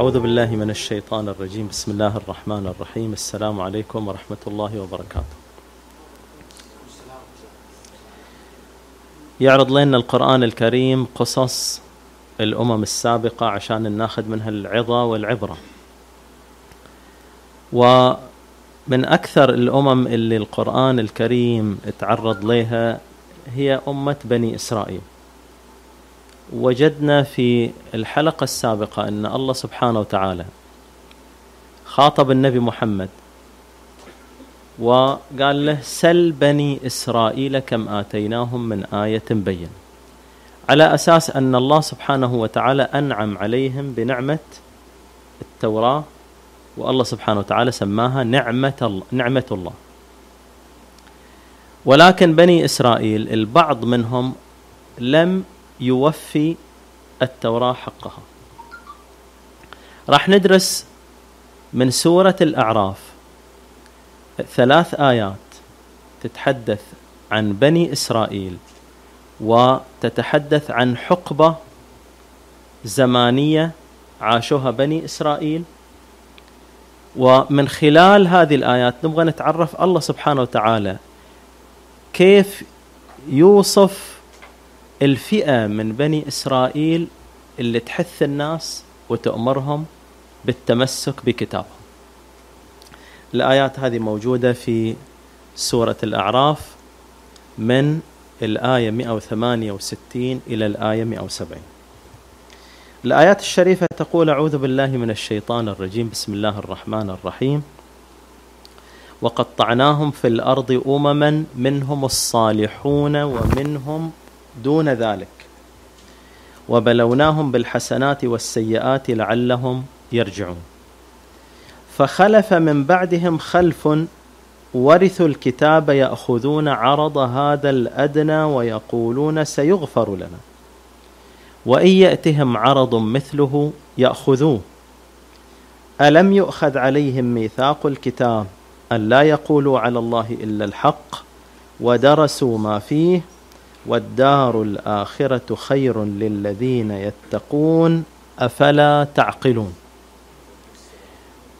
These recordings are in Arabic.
أعوذ بالله من الشيطان الرجيم. بسم الله الرحمن الرحيم. السلام عليكم ورحمة الله وبركاته. يعرض لنا القرآن الكريم قصص الأمم السابقة عشان ناخذ منها العظة والعبرة. ومن أكثر الأمم اللي القرآن الكريم تعرض لها هي أمة بني إسرائيل. وجدنا في الحلقة السابقة أن الله سبحانه وتعالى خاطب النبي محمد وقال له سل بني إسرائيل كم آتيناهم من آية بين. على أساس أن الله سبحانه وتعالى أنعم عليهم بنعمة التوراة والله سبحانه وتعالى سماها نعمة الله, نعمة الله. ولكن بني إسرائيل البعض منهم لم يوفي التوراة حقها. راح ندرس من سورة الأعراف ثلاث آيات تتحدث عن بني إسرائيل وتتحدث عن حقبة زمانية عاشوها بني إسرائيل. ومن خلال هذه الآيات نبغى نتعرف الله سبحانه وتعالى كيف يوصف الفئة من بني إسرائيل اللي تحث الناس وتأمرهم بالتمسك بكتابهم. الآيات هذه موجودة في سورة الأعراف من الآية 168 إلى الآية 170 الآيات الشريفة تقول أعوذ بالله من الشيطان الرجيم بسم الله الرحمن الرحيم. وقطعناهم في الأرض أمما منهم الصالحون ومنهم دون ذلك. وبلوناهم بالحسنات والسيئات لعلهم يرجعون. فخلف من بعدهم خلف ورثوا الكتاب يأخذون عرض هذا الأدنى ويقولون سيغفر لنا. وإن يأتهم عرض مثله يأخذوه. ألم يؤخذ عليهم ميثاق الكتاب أن لا يقولوا على الله إلا الحق ودرسوا ما فيه والدار الآخرة خير للذين يتقون أفلا تعقلون؟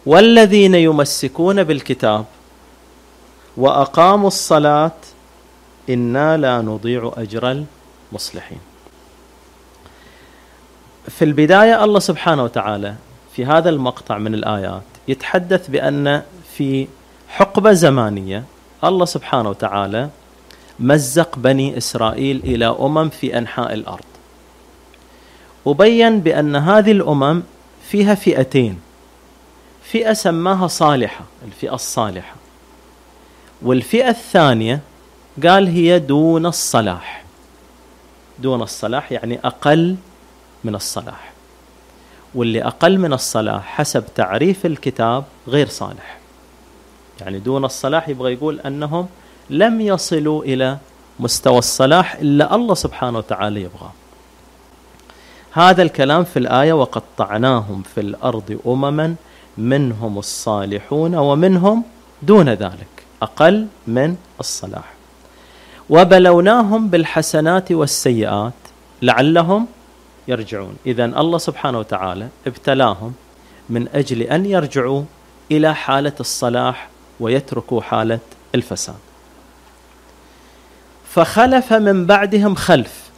والذين يمسكون بالكتاب وأقاموا الصلاة إنا لا نضيع أجر المصلحين. في البداية الله سبحانه وتعالى في هذا المقطع من الآيات يتحدث بأن في حقبة زمانية الله سبحانه وتعالى مزق بني إسرائيل إلى أمم في أنحاء الأرض. وبين بأن هذه الأمم فيها فئتين. فئة سماها صالحة الفئة الصالحة. والفئة الثانية قال هي دون الصلاح. دون الصلاح يعني أقل من الصلاح. واللي أقل من الصلاح حسب تعريف الكتاب غير صالح. يعني دون الصلاح يبغى يقول أنهم لم يصلوا إلى مستوى الصلاح إلا الله سبحانه وتعالى يبغاه. هذا الكلام في الآية وقطعناهم في الأرض أمما منهم الصالحون ومنهم دون ذلك أقل من الصلاح. وبلوناهم بالحسنات والسيئات لعلهم يرجعون، اذا الله سبحانه وتعالى ابتلاهم من أجل أن يرجعوا إلى حالة الصلاح ويتركوا حالة الفساد. فخلف من بعدهم خلف.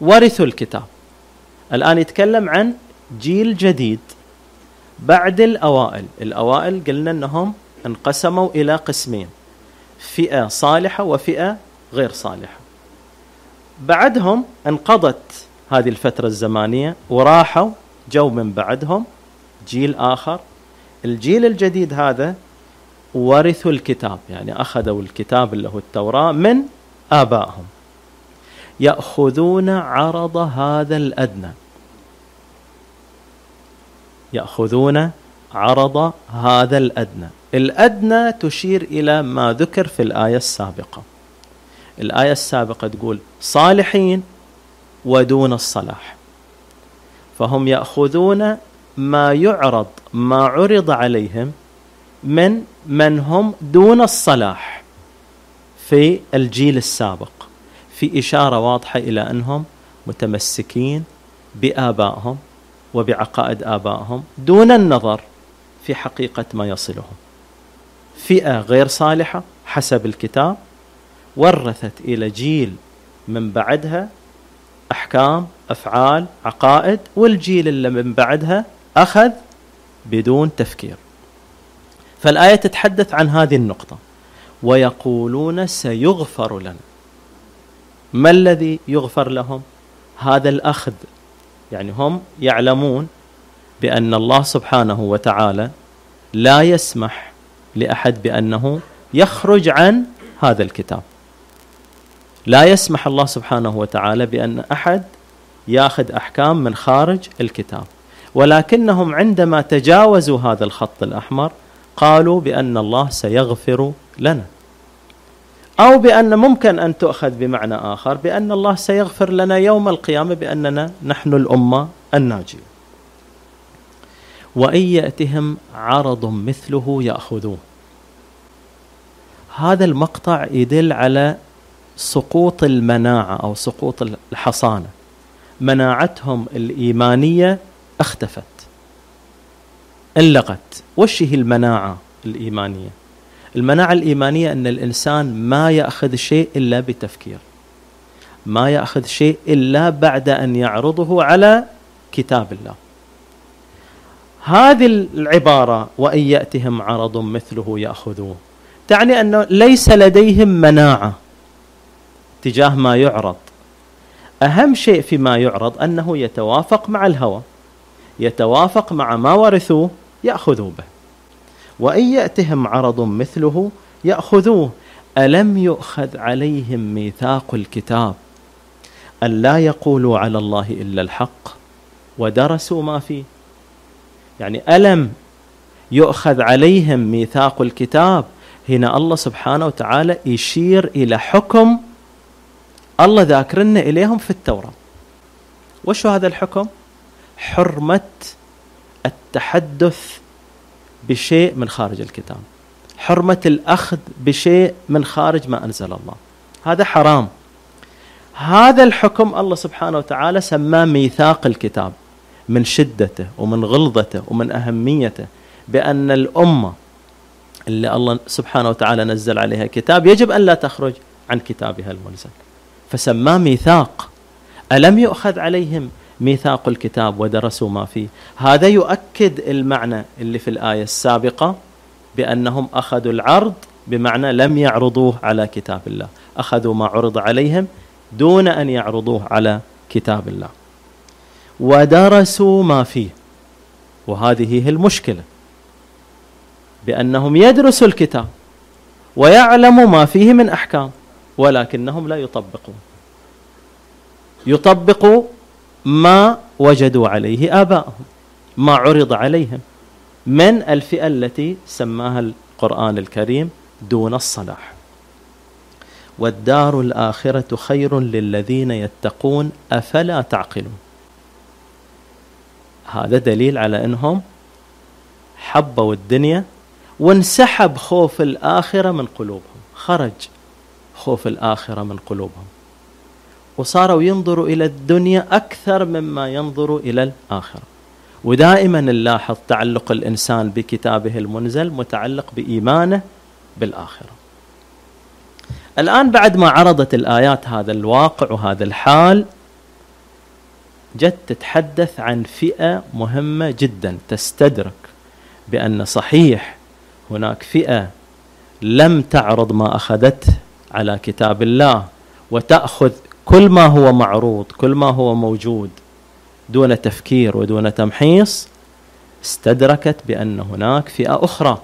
ورثوا الكتاب. الآن يتكلم عن جيل جديد. بعد الأوائل. الأوائل قلنا أنهم انقسموا إلى قسمين. فئة صالحة وفئة غير صالحة. بعدهم انقضت هذه الفترة الزمانية وراحوا جو من بعدهم جيل آخر. الجيل الجديد هذا ورثوا الكتاب. يعني أخذوا الكتاب اللي هو التوراة من آبائهم يأخذون عرض هذا الأدنى. يأخذون عرض هذا الأدنى. الأدنى تشير إلى ما ذكر في الآية السابقة. الآية السابقة تقول صالحين ودون الصلاح. فهم يأخذون ما يعرض ما عرض عليهم من من هم دون الصلاح. في الجيل السابق. في إشارة واضحة إلى أنهم متمسكين بآبائهم وبعقائد آبائهم دون النظر في حقيقة ما يصلهم. فئة غير صالحة حسب الكتاب ورثت إلى جيل من بعدها أحكام أفعال عقائد والجيل اللي من بعدها أخذ بدون تفكير. فالآية تتحدث عن هذه النقطة. ويقولون سيغفر لنا. ما الذي يغفر لهم؟ هذا الأخذ. يعني هم يعلمون بأن الله سبحانه وتعالى لا يسمح لأحد بأنه يخرج عن هذا الكتاب. لا يسمح الله سبحانه وتعالى بأن أحد يأخذ أحكام من خارج الكتاب. ولكنهم عندما تجاوزوا هذا الخط الأحمر قالوا بأن الله سيغفر لنا. أو بأن ممكن أن تؤخذ بمعنى آخر بأن الله سيغفر لنا يوم القيامة بأننا نحن الأمة الناجية. وإن يأتهم عرض مثله يأخذوه. هذا المقطع يدل على سقوط المناعة أو سقوط الحصانة. مناعتهم الإيمانية اختفت انلغت. وش هي المناعة الإيمانية؟ المناعة الإيمانية أن الإنسان ما يأخذ شيء إلا بتفكير ما يأخذ شيء إلا بعد أن يعرضه على كتاب الله. هذه العبارة وإن يأتهم عرض مثله يأخذوه تعني أنه ليس لديهم مناعة تجاه ما يعرض. أهم شيء فيما يعرض أنه يتوافق مع الهوى يتوافق مع ما ورثوه يأخذوا به. وإن يأتهم عرض مثله يأخذوه. ألم يؤخذ عليهم ميثاق الكتاب؟ أن لا يقولوا على الله إلا الحق ودرسوا ما فيه. يعني ألم يؤخذ عليهم ميثاق الكتاب؟ هنا الله سبحانه وتعالى يشير إلى حكم الله ذاكرنا إليهم في التوراة. وش هذا الحكم؟ حرمة التحدث بشيء من خارج الكتاب. حرمة الأخذ بشيء من خارج ما أنزل الله. هذا حرام. هذا الحكم الله سبحانه وتعالى سماه ميثاق الكتاب. من شدته ومن غلظته ومن أهميته. بأن الأمة اللي الله سبحانه وتعالى نزل عليها كتاب يجب أن لا تخرج عن كتابها المنزل. فسماه ميثاق. ألم يؤخذ عليهم ميثاق الكتاب ودرسوا ما فيه. هذا يؤكد المعنى اللي في الآية السابقة بأنهم أخذوا العرض بمعنى لم يعرضوه على كتاب الله. أخذوا ما عرض عليهم دون أن يعرضوه على كتاب الله. ودرسوا ما فيه. وهذه هي المشكلة. بأنهم يدرسوا الكتاب ويعلموا ما فيه من أحكام ولكنهم لا يطبقون. يطبقوا ما وجدوا عليه آباءهم ما عرض عليهم من الفئة التي سماها القرآن الكريم دون الصلاح. والدار الآخرة خير للذين يتقون أفلا تعقلون؟ هذا دليل على أنهم حبوا الدنيا وانسحب خوف الآخرة من قلوبهم. خرج خوف الآخرة من قلوبهم. وصاروا ينظروا إلى الدنيا أكثر مما ينظروا إلى الآخرة. ودائما نلاحظ تعلق الإنسان بكتابه المنزل متعلق بإيمانه بالآخرة. الآن بعد ما عرضت الآيات هذا الواقع وهذا الحال جت تتحدث عن فئة مهمة جدا تستدرك بأن صحيح هناك فئة لم تعرض ما أخذته على كتاب الله وتأخذ كل ما هو معروض كل ما هو موجود دون تفكير ودون تمحيص استدركت بأن هناك فئة أخرى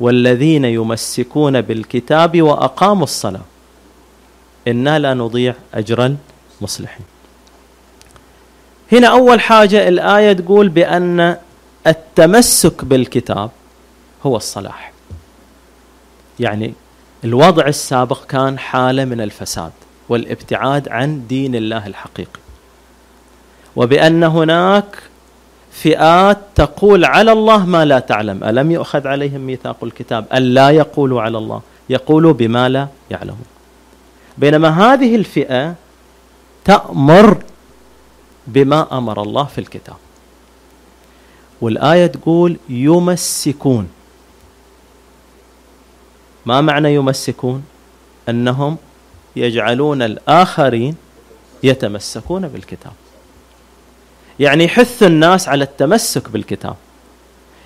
والذين يمسكون بالكتاب وأقاموا الصلاة. إنا لا نضيع أجر المصلحين. هنا أول حاجة الآية تقول بأن التمسك بالكتاب هو الصلاح. يعني الوضع السابق كان حالة من الفساد. والابتعاد عن دين الله الحقيقي. وبأن هناك فئات تقول على الله ما لا تعلم. ألم يؤخذ عليهم ميثاق الكتاب أن لا يقولوا على الله؟ يقولوا بما لا يعلمون. بينما هذه الفئة تأمر بما أمر الله في الكتاب. والآية تقول يمسكون. ما معنى يمسكون؟ أنهم يجعلون الآخرين يتمسكون بالكتاب. يعني يحث الناس على التمسك بالكتاب.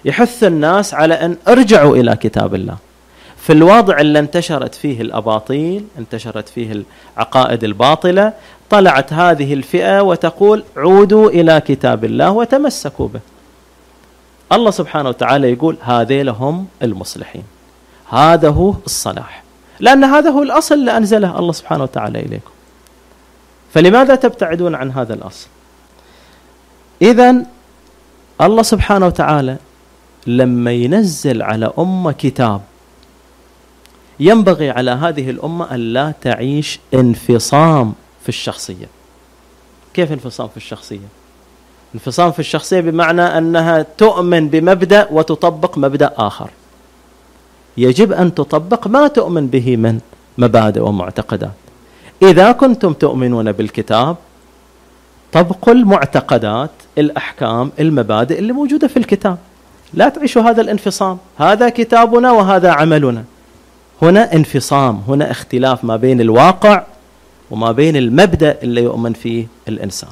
يحث الناس على أن ارجعوا إلى كتاب الله. في الوضع اللي انتشرت فيه الأباطيل انتشرت فيه العقائد الباطلة طلعت هذه الفئة وتقول عودوا إلى كتاب الله وتمسكوا به. الله سبحانه وتعالى يقول هذيل هم المصلحين. هذا هو الصلاح. لأن هذا هو الأصل اللي أنزله الله سبحانه وتعالى إليكم. فلماذا تبتعدون عن هذا الأصل؟ إذا الله سبحانه وتعالى لما ينزل على أمة كتاب ينبغي على هذه الأمة أن لا تعيش انفصام في الشخصية. كيف انفصام في الشخصية؟ انفصام في الشخصية بمعنى أنها تؤمن بمبدأ وتطبق مبدأ آخر. يجب أن تطبق ما تؤمن به من مبادئ ومعتقدات. إذا كنتم تؤمنون بالكتاب طبقوا المعتقدات الأحكام المبادئ اللي موجودة في الكتاب. لا تعيشوا هذا الانفصام. هذا كتابنا وهذا عملنا. هنا انفصام هنا اختلاف ما بين الواقع وما بين المبدأ اللي يؤمن فيه الإنسان.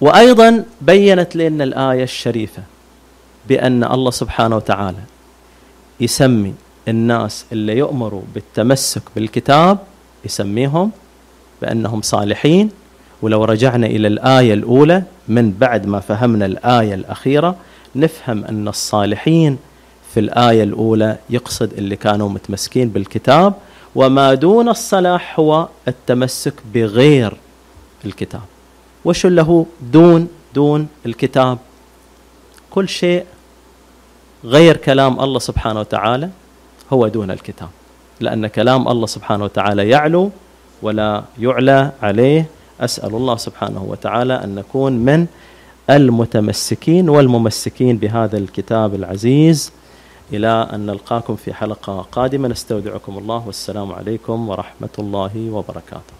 وأيضا بينت لنا الآية الشريفة بأن الله سبحانه وتعالى يسمي الناس اللي يؤمروا بالتمسك بالكتاب يسميهم بأنهم صالحين. ولو رجعنا إلى الآية الأولى من بعد ما فهمنا الآية الأخيرة نفهم أن الصالحين في الآية الأولى يقصد اللي كانوا متمسكين بالكتاب وما دون الصلاح هو التمسك بغير الكتاب. وش له دون دون الكتاب؟ كل شيء غير كلام الله سبحانه وتعالى هو دون الكتاب. لأن كلام الله سبحانه وتعالى يعلو ولا يعلى عليه. أسأل الله سبحانه وتعالى أن نكون من المتمسكين والممسكين بهذا الكتاب العزيز. إلى أن نلقاكم في حلقة قادمة. نستودعكم الله. والسلام عليكم ورحمة الله وبركاته.